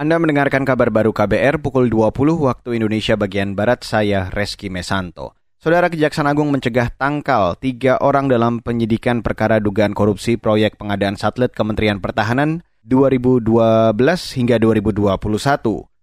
Anda mendengarkan kabar baru KBR pukul 20 waktu Indonesia bagian Barat, saya Reski Mesanto. Saudara Kejaksaan Agung mencegah tangkal tiga orang dalam penyidikan perkara dugaan korupsi proyek pengadaan satelit Kementerian Pertahanan 2012 hingga 2021.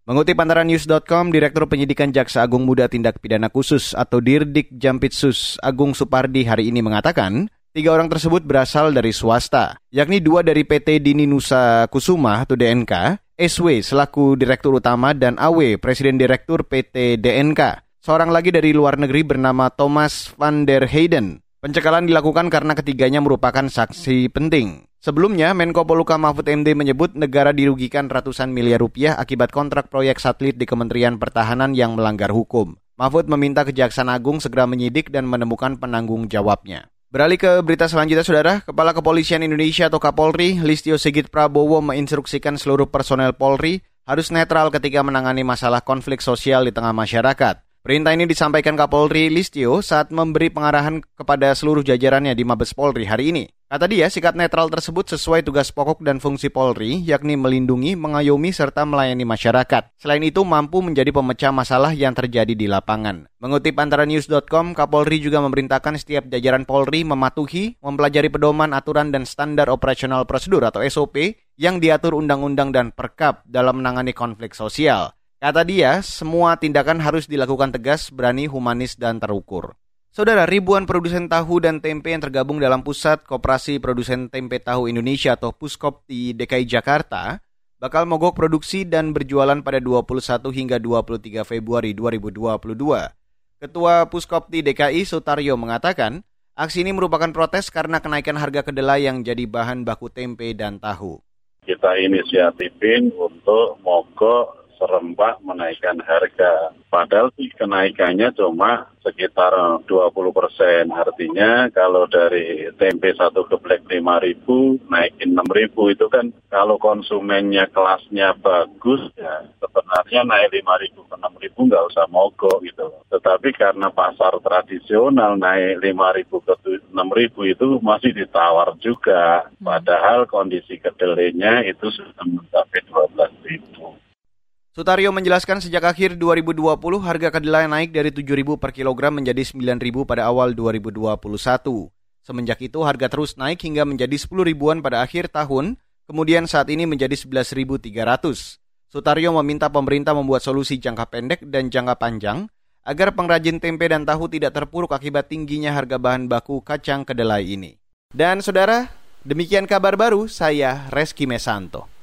Mengutip antara news.com, Direktur Penyidikan Jaksa Agung Muda Tindak Pidana Khusus atau Dirdik Jampitsus Agung Supardi hari ini mengatakan, tiga orang tersebut berasal dari swasta, yakni dua dari PT Dini Nusa Kusuma atau DNK, SW selaku Direktur Utama dan AW Presiden Direktur PT DNK. Seorang lagi dari luar negeri bernama Thomas van der Heyden. Pencekalan dilakukan karena ketiganya merupakan saksi penting. Sebelumnya, Menko Poluka Mahfud MD menyebut negara dirugikan ratusan miliar rupiah akibat kontrak proyek satelit di Kementerian Pertahanan yang melanggar hukum. Mahfud meminta Kejaksaan Agung segera menyidik dan menemukan penanggung jawabnya. Beralih ke berita selanjutnya, Saudara. Kepala Kepolisian Indonesia atau Kapolri, Listio Sigit Prabowo menginstruksikan seluruh personel Polri harus netral ketika menangani masalah konflik sosial di tengah masyarakat. Perintah ini disampaikan Kapolri Listio saat memberi pengarahan kepada seluruh jajarannya di Mabes Polri hari ini. Kata dia, sikap netral tersebut sesuai tugas pokok dan fungsi Polri, yakni melindungi, mengayomi, serta melayani masyarakat. Selain itu, mampu menjadi pemecah masalah yang terjadi di lapangan. Mengutip antara news.com, Kapolri juga memerintahkan setiap jajaran Polri mematuhi, mempelajari pedoman, aturan, dan standar operasional prosedur atau SOP yang diatur undang-undang dan perkap dalam menangani konflik sosial. Kata dia, semua tindakan harus dilakukan tegas, berani, humanis, dan terukur. Saudara, ribuan produsen tahu dan tempe yang tergabung dalam Pusat Koperasi Produsen Tempe Tahu Indonesia atau Puskop di DKI Jakarta bakal mogok produksi dan berjualan pada 21 hingga 23 Februari 2022. Ketua Puskop di DKI Sutaryo mengatakan, aksi ini merupakan protes karena kenaikan harga kedelai yang jadi bahan baku tempe dan tahu. Kita inisiatifin untuk mogok serempak menaikkan harga. Padahal sih kenaikannya cuma sekitar 20 persen. Artinya kalau dari tempe satu geblek 5 ribu, naikin 6 ribu itu kan kalau konsumennya kelasnya bagus ya sebenarnya naik 5 ribu ke 6 ribu nggak usah mogok gitu. Tetapi karena pasar tradisional naik 5 ribu ke 6 ribu itu masih ditawar juga. Hmm. Padahal kondisi kedelainya itu sudah mencapai 12 ribu. Sutario menjelaskan sejak akhir 2020 harga kedelai naik dari 7.000 per kilogram menjadi 9.000 pada awal 2021. Semenjak itu harga terus naik hingga menjadi 10 ribuan pada akhir tahun, kemudian saat ini menjadi 11.300. Sutario meminta pemerintah membuat solusi jangka pendek dan jangka panjang agar pengrajin tempe dan tahu tidak terpuruk akibat tingginya harga bahan baku kacang kedelai ini. Dan saudara, demikian kabar baru saya Reski Mesanto.